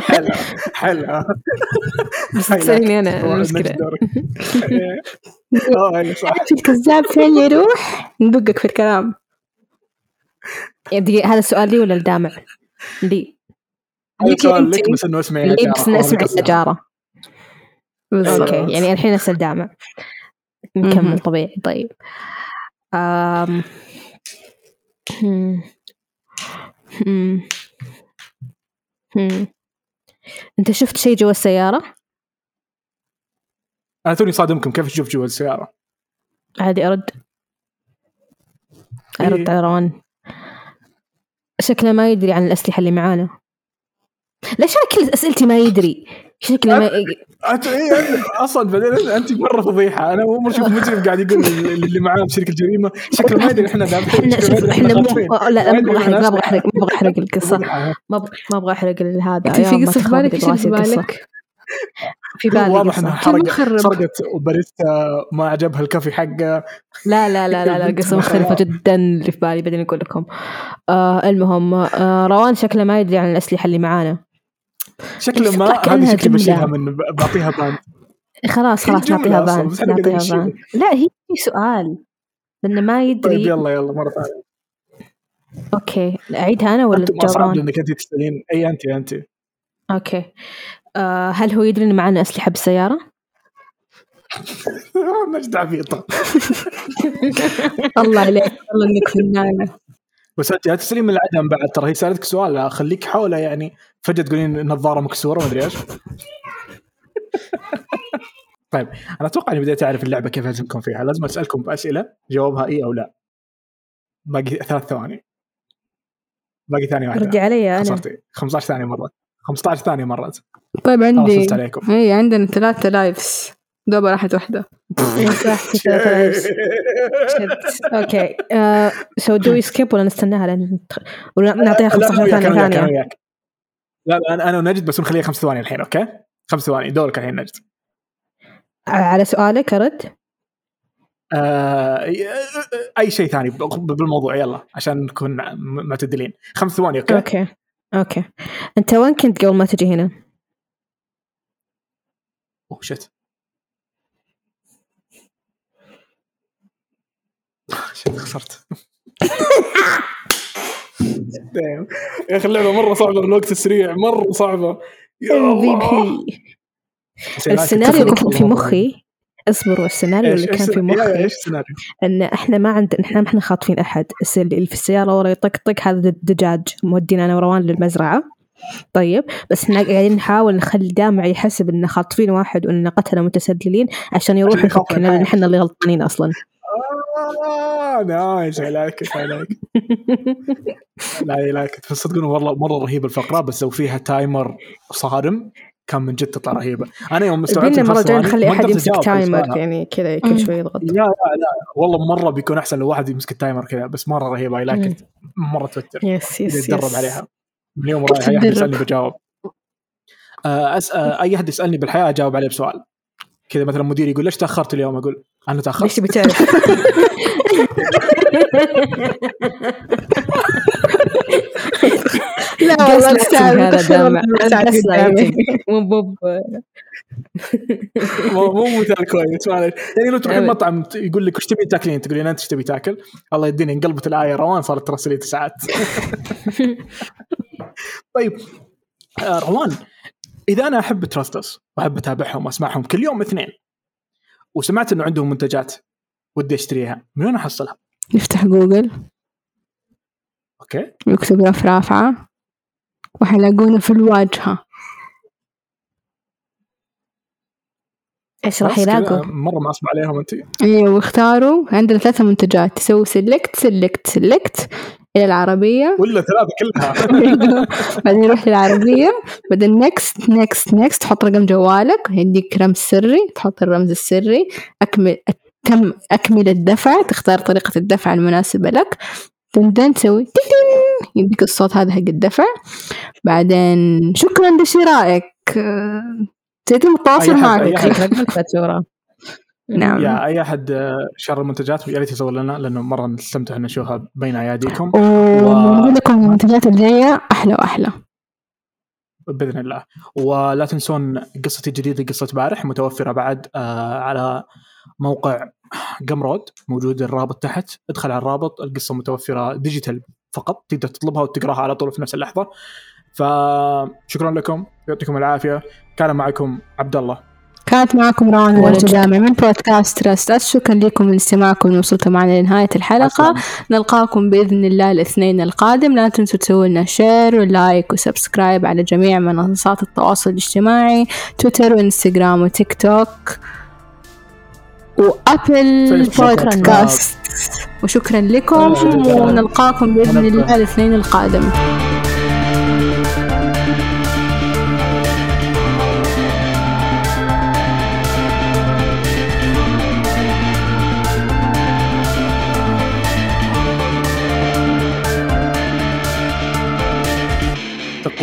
حلو. حلو. بس المشكلة نجد دورك. آه أيوة صح. الكذاب فين يروح؟ ندقك في الكلام. دقيقة، هذا السؤال لي ولا الدامع؟ لي. سؤال. لك بس إنه اسمعي لي بس نسمع النجارة بالضبط أوكي يعني الحين أسأل دامع. نكمل. طبيعي. طيب. أم... أنت شفت شيء جوا السيارة؟ أنا توني صادمكم كيف تشوف جوا السيارة؟ عادي أرد. أرد إيه. على روان شكله ما يدري عن الأسلحة اللي معانا ليش أنا كل أسئلتي ما يدري؟ شكله ما أنت إيه أصلا بعدين أنت مرة فضيحة أنا أول مرة أشوف مجرم قاعد يقول اللي معاه بشركه الجريمه شكله ما يدري إحنا إحنا إحنا خاطفين. لا لا ما أبغى احرق ما أبغى احرق ما أبغى احرق فضيحة. ما أبغى احرق هذا انت في قصة في بالك إيش في. بالك؟ في بالي واضح. إنها حرق؟ سرقت باريستا ما عجبها الكافي حقه. لا لا لا لا, لا مختلفة مخربة. جدا اللي في بالي بعدين أقول لكم. آه المهم آه روان شكله ما يدري عن الأسلحة اللي معانا. شكله ما هذه شكلي جملة. بشيلها من بعطيها باند خلاص خلاص نعطيها أصلاً، بان بس إحنا قاعدين نعطيها بان نشيل. لا هي في سؤال. لأنه ما طيب يدري يلا يلا مرة ثانية. أوكي أعيدها أنا ولا اصعب جبران لانك انت تسالين أي انت انت أوكي. آه هل هو يدري إن معنا أسلحة بالسيارة؟ نجد عبيطه الله عليك والله إنك فنانة بس أنت لا تسالين من العدم بعد ترى هي سألتك سؤال خليك حوله يعني. فجأة تقولين النظارة مكسورة ما أدري إيش. طيب أنا أتوقع إني بديت أعرف اللعبة كيف لازمكم فيها. لازم أسألكم باسئله جوابها إي أو لا. باقي ثلاث ثواني. باقي ثانية واحدة. ردي علي أنا. خسرتي. 15 ثانية مرت 15 ثانية مرت طيب عندي عليكم. اي عندنا ثلاثة lives دوبها راحت واحدة. إيه،. okay. so do skip ولا نستناها؟ ندخل- ولا نعطيها 15 وياك، ثانية. لا لا أنا أنا ونجد بس بنخليها خمس ثواني الحين okay؟ خمس ثواني. دورك الحين نجد. على سؤالك أرد؟ آه أي شيء ثاني ب- بالموضوع يلا عشان نكون معتدلين. خمس ثواني okay؟ okay. okay. أنت وين كنت قبل ما تجي هنا؟ اوه شت شت خسرت. دايم. يا أخي اللعبة مرة صعبة بالوقت السريع مرة صعبة. يا الله. السيناريو اللي كان في مخي. اصبروا السيناريو اللي كان في مخي؟ إيش السيناريو؟ إن إحنا ما عندنا إحنا ما إحنا خاطفين أحد. اللي في السيارة ورا يطقطق هذا د- دجاج مودينا أنا وروان للمزرعة. طيب بس إحنا قاعدين نحاول نخلي دامع يحسب إن خاطفين واحد وإن قتله متسللين عشان يروح من لأن إحنا اللي غلطانين أصلا. آه nice عليك عليك لا عليك تصدقون والله مرة رهيبة الفقرة بس لو فيها timer صارم كان من جد تطلع رهيبة. أنا يوم استوعبت جاية ثواني نخلي أحد يمسك timer. يعني كذا. كل شوي يضغط. لا لا لا. والله مرة بيكون أحسن لو واحد يمسك ال timer كذا بس مرة رهيبة اي like مرة توتر yes yes يتدرب. عليها. من اليوم رايح أي أحد يسألني بجاوب آه، أس... آه، أي أحد يسألني بالحياة أجاوب عليه بسؤال. كذا مثلا مديري يقول ليش تأخرت اليوم؟ أقول أنا ليش تاخرت تبي تعرف؟ لا هذا والله Gaslighting. مو مو مو مو مثال كويس معلش يعني لو تروح. المطعم يقول لك وش تبي تاكلين؟ تقولين أنت إيش تبي تاكل؟ الله يديني انقلبت الآية روان صارت ترسلي ساعات طيب آه، روان إذا أنا أحب تراستس وأحب أتابعهم وأسمعهم كل يوم اثنين وسمعت إنه عندهم منتجات ودي أشتريها من وين أحصلها؟ يفتح جوجل. أوكي. ويكتب رف رافعة. وحيلاقونا في الواجهة. إيش راح يلاقوا؟ مرة معصب عليهم أنت. أيوه واختاروا عندنا ثلاثة منتجات. تسوي select select select إلى العربية. ولا ثلاثة كلها. بعدين يروح للعربية. بعدين next next next تحط رقم جوالك. يديك رمز سري تحط الرمز السري. أكمل تم أكمل الدفع. تختار طريقة الدفع المناسبة لك. بعدين تسوي يديك الصوت هذا حق الدفع. بعدين شكرا لشرائك سيتم التواصل معك. أي أحد. رقمك؟ فاتورة نعم. يا أي أحد آه، شرى المنتجات يا ريت يسوي لنا لأنه مرة نستمتع ان نشوفها بين أياديكم. ونقول لكم المنتجات الجاية أحلى وأحلى. بإذن الله. ولا تنسون قصتي الجديدة قصة بارح متوفرة بعد آه على موقع Gumroad موجود الرابط تحت. ادخل على الرابط القصة متوفرة digital فقط تقدر تطلبها وتقراها على طول في نفس اللحظة. فشكرا لكم يعطيكم العافية. كان معكم عبد الله كانت معكم روان الجامع من بودكاست Trust Us شكرا لكم لاستماعكم وصلتوا معنا لنهاية الحلقة. نلقاكم بإذن الله الاثنين القادم. لا تنسوا تسووا لنا share و like و subscribe على جميع منصات التواصل الاجتماعي. تويتر وإنستغرام وتيك توك و Apple. Podcast. وشكرا لكم. ونلقاكم بإذن الله الاثنين القادم.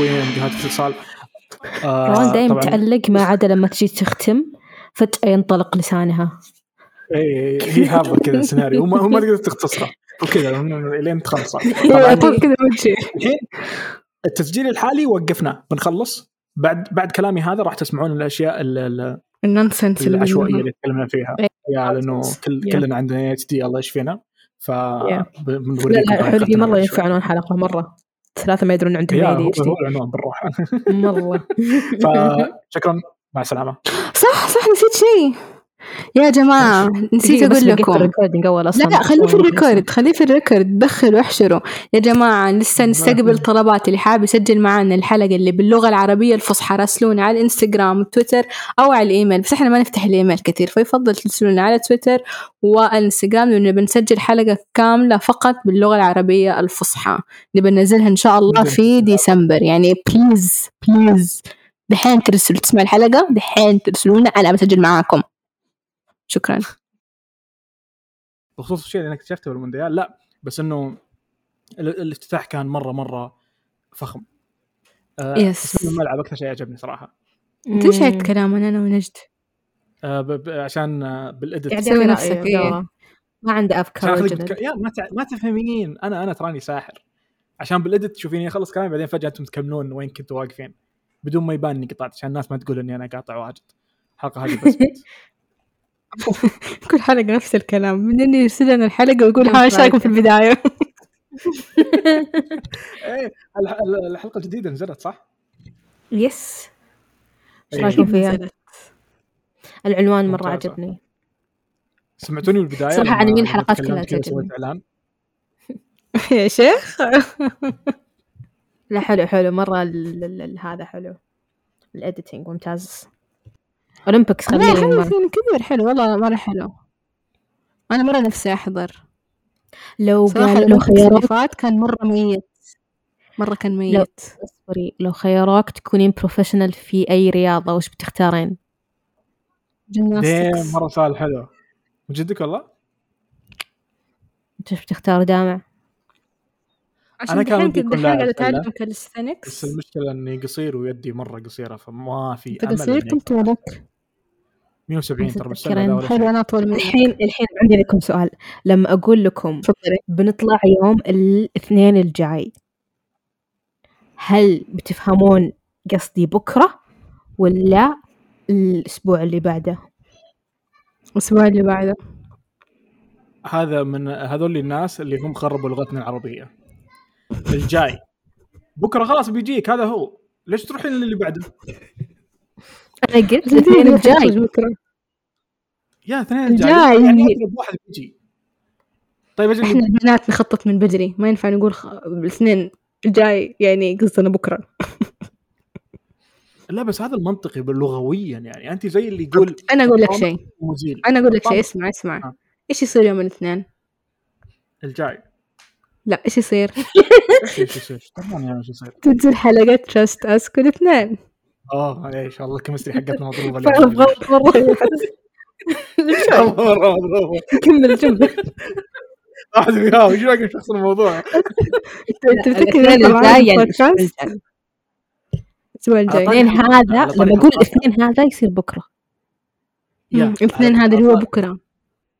تقويم جهات الاتصال آه، روان دايم تعلق ما عدا لما تجي تختم فجأة ينطلق لسانها. اي هي هذا كذا السيناريو وما ما تقدر تختصره. وكذا لين تخلص. طول كذا الحين التسجيل الحالي وقفنا. بنخلص. بعد بعد كلامي هذا راح تسمعون الأشياء ال- ال- النونسنس العشوائية. اللي تكلمنا فيها. إيه. يا لأنه كل. كلنا عندنا اتش دي الله يشفينا. ف لا بنوريكم لا حلقي طريقتنا مرة شوي. ينفع ثلاثة ما يدرون عندهم اي دي هو العنوان بالروح. مرة فشكرا مع السلامة. صح صح نسيت شيء. يا جماعة نسيت أقول لكم. ال recording أول لا أصلا لا خليه في ال record خليه في ال record. دخل واحشره. يا جماعة لسه نستقبل طلبات اللي حابب يسجل معنا الحلقة اللي باللغة العربية الفصحى. راسلونا على الإنستغرام والتويتر أو على الإيميل. بس إحنا ما نفتح الإيميل كثير فيفضل ترسلونا على تويتر والإنستغرام لأنه بنسجل حلقة كاملة فقط باللغة العربية الفصحى. اللي بننزلها إن شاء الله في ديسمبر. يعني please please دحين ترسلوا تسمع الحلقة دحين ترسلونا. أنا بسجل معاكم. شكرا. بخصوص الشيء اللي أنا اكتشفته بالمونديال لا بس إنه ال- الافتتاح كان مرة مرة فخم. آه. تصميم الملعب أكثر شيء عجبني صراحة. أنت إيش كلامنا أنا ونجد آه ب... ب... عشان آه بالإدت. قاعد سوي يعطي نفسك، إيه. ما عنده عشان أفكار أخليك وجدد تك... يا ما, ت... ما تفهمين. أنا أنا تراني ساحر. عشان بالإدت تشوفيني أخلص كلامي بعدين فجأة أنتم تكملون وين كنتوا واقفين. بدون ما يبان اني قطعت عشان الناس ما تقول إني أنا قاطع واجد. الحلقة هذه بس. كل حلقة نفس الكلام. من إني يرسل لنا الحلقة ويقول ها إيش رأيكم في البداية؟ إيه الح- ال- الحلقة الجديدة نزلت صح؟ يس إيش إيه. رأيكم فيها؟ العنوان مرة. عجبني. سمعتوني بالبداية صراحة لما- عناوين الحلقات كلها تعجبني. إعلان. يا شيخ. لا حلو حلو. مرة ال- ال- ال- هذا حلو. ال editing ممتاز. Olympics لا خليه حلو. فيلم كبير حلو والله مرة حلو أنا مرة نفسي أحضر لو صراحة قال لو خيروك فات كان مرة ميت مرة كان ميت اصبري لو خيروك تكونين professional في أي رياضة وش بتختارين؟ ديم gymnastics مرة سؤال حلو من جدك والله؟ أنت وش بتختار دامع؟ عشان أنا كان ودي لاعب. أتعلم بس المشكلة إني قصير ويدي مرة قصيرة فما في أنت أمل قصير كم طولك؟ 170 ترى ولا حلو. أنا أطول منك. الحين الحين عندي لكم سؤال. لما أقول لكم بنطلع يوم الاثنين الجاي هل بتفهمون قصدي بكرة ولا الأسبوع اللي بعده؟ الأسبوع اللي بعده. هذا من هذول الناس اللي هم خربوا لغتنا العربية. الجاي. بكرة خلاص بيجيك هذا هو. ليش تروحين للي بعده؟ أنا قلت الاثنين الجاي بكرة. يا اثنين الجاي. يعني. واحد بيجي. طيب أجل إحنا البنات نخطط من بدري. ما ينفع نقول خ... الاثنين الجاي يعني قصدنا بكرة. لا بس هذا المنطقي لغويا يعني. انت زي اللي يقول أنا أقول لك شيء. أنا أقول لك شيء. اسمع اسمع. آه. إيش يصير يوم الاثنين؟ الجاي. لا إيش يصير؟ إيش طبعا يعني إيش يصير؟ تنزل حلقة Trust Us كل اثنين آه إيش والله ال chemistry حقتنا مضروبة مرة مره مضروبة كمل الجملة واحد وياه وش رأيك شخص الموضوع؟ أنت تفتكر يعني؟ الأسبوع الجاي. الاثنين هذا لما أقول. الاثنين هذا يصير بكرة. يا. الاثنين هذا اللي هو بكرة.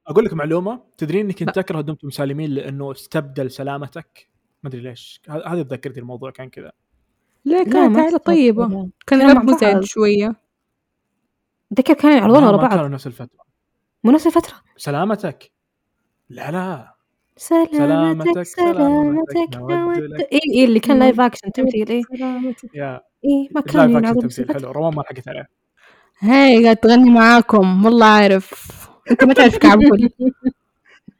أقول لك معلومة تدرين إنك كنت تكره دمتم سالمين لأنه استبدل سلامتك؟ ما أدري ليش. ه- هذه تذكرتي الموضوع كان كذا. لا، كانت عائلة أتذكر. طيبة. كان رب مزعج بعض. شوية. ذكر كانوا يعرضون ورا ما كانوا بعض نفس الفترة. مو نفس الفترة. سلامتك. لا لا. سلامتك سلامتك، سلامتك. اي اي اللي كان لايف اكشن تمثيل اي اي ما اللايف كانوا اكشن تمثيل. حلو. روان ما حكيت عليه هاي قاعد تغني معاكم. والله عارف أنت ما تعرف كعبول.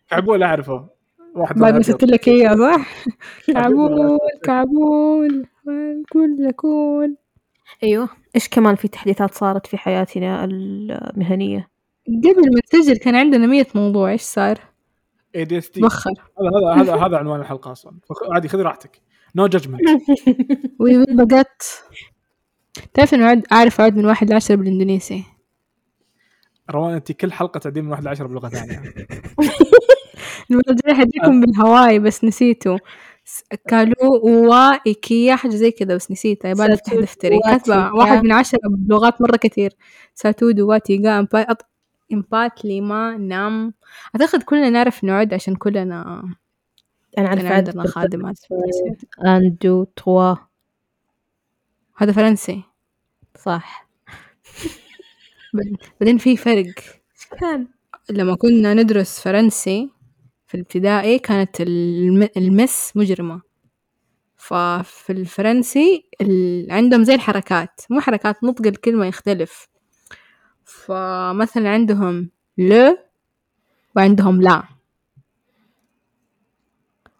كعبول أعرفه. واحد بعد ما أبيض. لك إياه صح؟ كعبول كعبول. كل كون. أيوه. إيش كمان في تحديثات صارت في حياتنا المهنية؟ قبل ما تسجل كان عندنا مية موضوع إيش صار؟ ADHD بخر هذا هذا هذا هذا عنوان الحلقة أصلا. عادي خذي راحتك. no judgment وي بقت تعرف إنه عد اعرف اعد من واحد لعشرة بالإندونيسي. روان أنت كل حلقة تعدين من واحد لعشرة بلغه ثانية المرة الجاية حديكم بالهواي بس نسيته كالو وا إيكيا حاجة زي كذا بس نسيتها يبالي افتح دفتري. واتي كاتبة كا. واحد من عشرة بلغات مرة كثير. ساتو دواتي غا امبا أط- امبات لما نام. أعتقد كلنا نعرف نعد عشان كلنا أنا كان عارفة عندنا خادمات. ان دو توا هذا فرنسي. صح. بعدين في فرق. كان؟ لما كنا ندرس فرنسي في الابتدائي كانت الم- المس مجرمة. ففي الفرنسي ال... عندهم زي الحركات مو حركات نطق الكلمة يختلف. فمثلا عندهم ل وعندهم لا.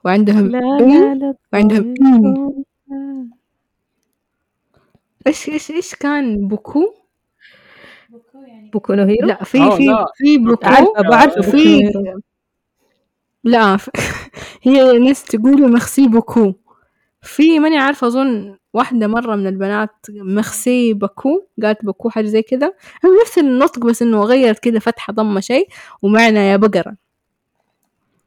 وعندهم لا إن لا لا وعندهم إن إيش إيش إيش كان بوكو؟ بوكو نو هيرو لا في آه، في لا. في بوكو. بعرف بوكو في لا ف... هي ناس تقولوا مخسي بوكو في ماني عارفة أظن واحدة مرة من البنات مخسي بكو قالت بكو حاجة زي كذا هو نفس النطق بس إنه غيرت كذا فتحة ضمة شيء ومعنى يا بقرة.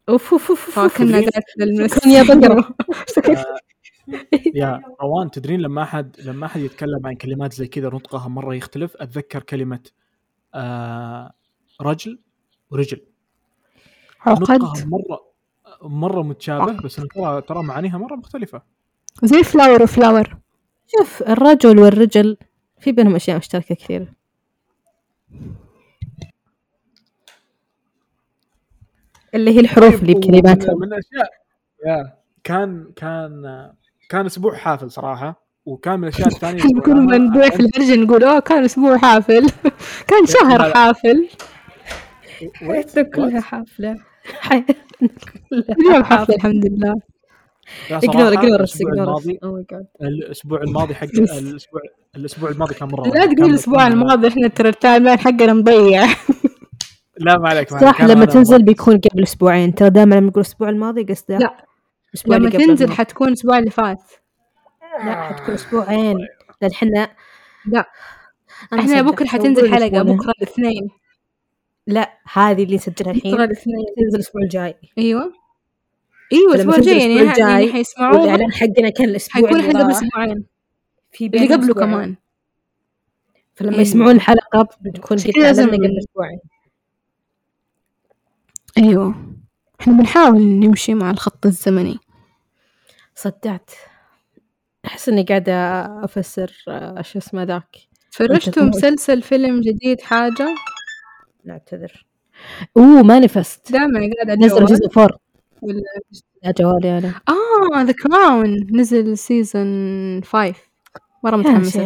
أوف أوف أوف أوف. فكنا قالت للمس شكراً يا بقرة. يا روان تدرين لما أحد لما أحد يتكلم عن كلمات زي كذا نطقها مرة يختلف. أتذكر كلمة آه رجل ورجل. عقد. مرة مرة متشابه بس ترى ترى معانيها مرة مختلفة. زي flower و flour شوف الرجل والرجل في بينهم أشياء مشتركة كثير. اللي هي الحروف اللي طيب، بكلماتهم. من الأشياء يا كان كان كان أسبوع حافل صراحة وكان من الأشياء الثانية إحنا كل ما في الهرجة نقول أوه كان أسبوع حافل. كان شهر لا. حافل. Wait, كلها what? اليوم حافل الحمد لله. اقنور صراحة اقنور الأسبوع الماضي الأسبوع حق الأسبوع الأسبوع الماضي كان مرة لا تقول الأسبوع الماضي إحنا ترى التايم حقنا مضيع. لا ما عليك ما عليك. صح لما تنزل مرة- بيكون قبل أسبوعين. ترى دائما لما نقول الأسبوع الماضي قصده لا، الأسبوع لما تنزل. حتكون الأسبوع اللي فات. لا حتكون أسبوعين. لأن إحنا لا. إحنا. بكرة حتنزل حلقة بكرة الاثنين. لا هذه اللي نسجلها الحين. تنزل الأسبوع الجاي. أيوه. أيوه الأسبوع الجاي يعني الأسبوع يعني الجاي حيسمعوها والإعلان حقنا كان الأسبوع حيكون حدا راح. باسبوعين في اللي قبله أسبوعين. كمان. فلما أيوة. يسمعون الحلقة بتكون قد كذا اعلنا لازم- قبل أسبوعين. أيوه. إحنا بنحاول نمشي مع الخط الزمني. صدعت. أحس إني قاعدة أفسر آه، شو اسمه ذاك. فرجتوا أنت- مسلسل فيلم جديد حاجة؟ نعتذر. أوه مانيفست. دائما قاعد نزل سيزون 4 ولا يا جوالي أنا آه ذا كراون نزل سيزون 5 مرة متحمسة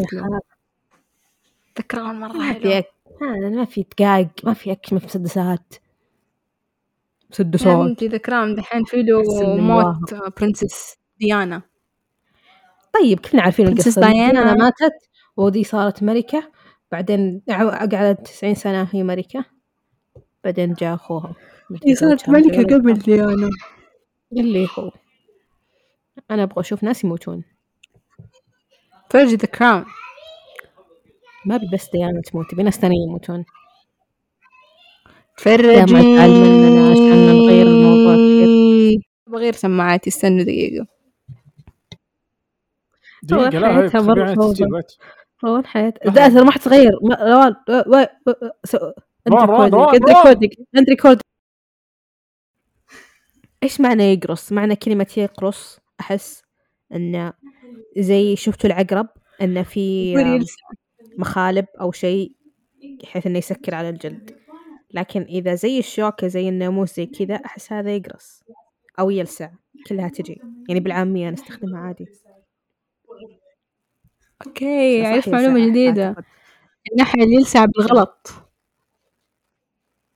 ذا كراون مرة ما حلو في أك... آه، ما في دقايق ما في أكل ما في مسدسات. مسدسات. The Crown دحين في له موت princess ديانا طيب كلنا عارفين ديانا. ديانا ماتت ودي صارت ملكة. بعدين قعدت تسعين سنة هي ملكة. بعدين جاء أخوها. هي صارت ملكة قبل ديانا. اللي هو. أنا أبغى أشوف ناس يموتون. فرجي The Crown ما أبي بس ديانا تموت أبي ناس ثانيين يموتون. فرجي مننا عشان نغير الموضوع كثير. بغير سماعاتي استنوا دقيقة. دقيقة لا روان حياة. لا ترى ما ما- روان انت. ريكوردك انت إيش معنى يقرص؟ معنى كلمة يقرص. أحس انه زي شفتوا العقرب؟ انه في. مخالب أو شيء بحيث إنه يسكر على الجلد. لكن إذا زي الشوكة زي الناموس زي كذا أحس هذا يقرص أو يلسع. كلها تجي. يعني بالعامية نستخدمها عادي. أوكي عرفت معلومة جديدة. أعتقد. النحل يلسع بالغلط.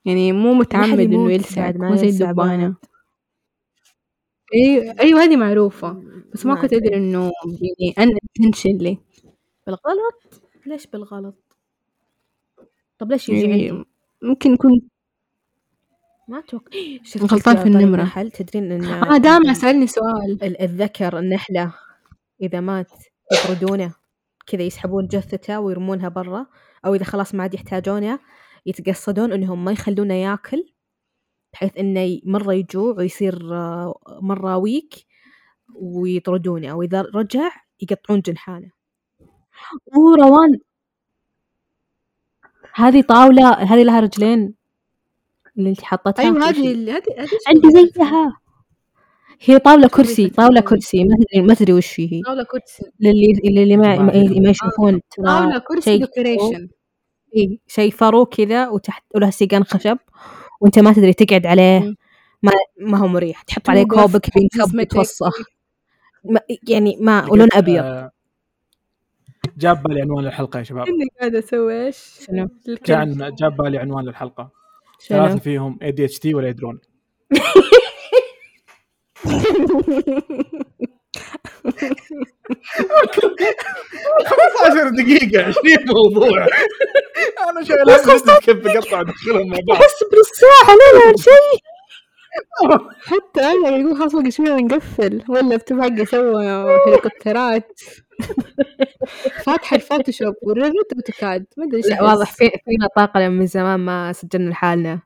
يعني مو متعمد إنه يلسع مو زي الدبانة. أيوه أيوه هذه معروفة. بس ما ما كنت أدري. أدري إنه يعني أن intentionally بالغلط؟ ليش بالغلط؟ طب ليش يجي يعني ممكن يكون ما أتوقع. شفت غلطان في النمرة. النحل؟ تدرين إن آه دامع سألني سؤال. ال- الذكر النحلة إذا مات يطردونه. كذا يسحبون جثته ويرمونها برا أو إذا خلاص ما عاد يحتاجونه يتقصدون إنهم ما يخلونه ياكل بحيث إنه ي- مرة يجوع ويصير آه، مرة weak ويطردونه أو إذا رجع يقطعون جنحانه. أوه روان! هذه طاولة هذه لها رجلين اللي أنت حطتها أيوه ال- هذه هذه عندي زيها. هي طاولة كرسي طاولة. كرسي ما تدري ما تدري وش هي. طاولة كرسي. للي للي ما, ما يشوفون ترى طاولة كرسي decoration إيه، شيء فرو كذا وتحت ولها سيقان خشب وأنت ما تدري تقعد عليه. ما ما هو مريح. تحط عليه كوبك بينكب ما يعني ما ولون أبيض. آه، جاب بالي عنوان الحلقة يا شباب. إني قاعدة أسوي إيش؟ شنو. كأن جاب بالي عنوان الحلقة. ثلاثة فيهم ADHD ولا يدرون عشر دقيقة 20 موضوع أنا شايل كيف بقطع ادخلهم مع بعض. اصبر الساعة لا شيء. حتى أنا يقول خلاص بقى شوية نقفل. ولا بتبعق سوى هليكوبترات. فاتحة الفوتوشوب وررت أوتوكاد. ما أدري واضح في فينا طاقة لأن من زمان ما سجلنا لحالنا.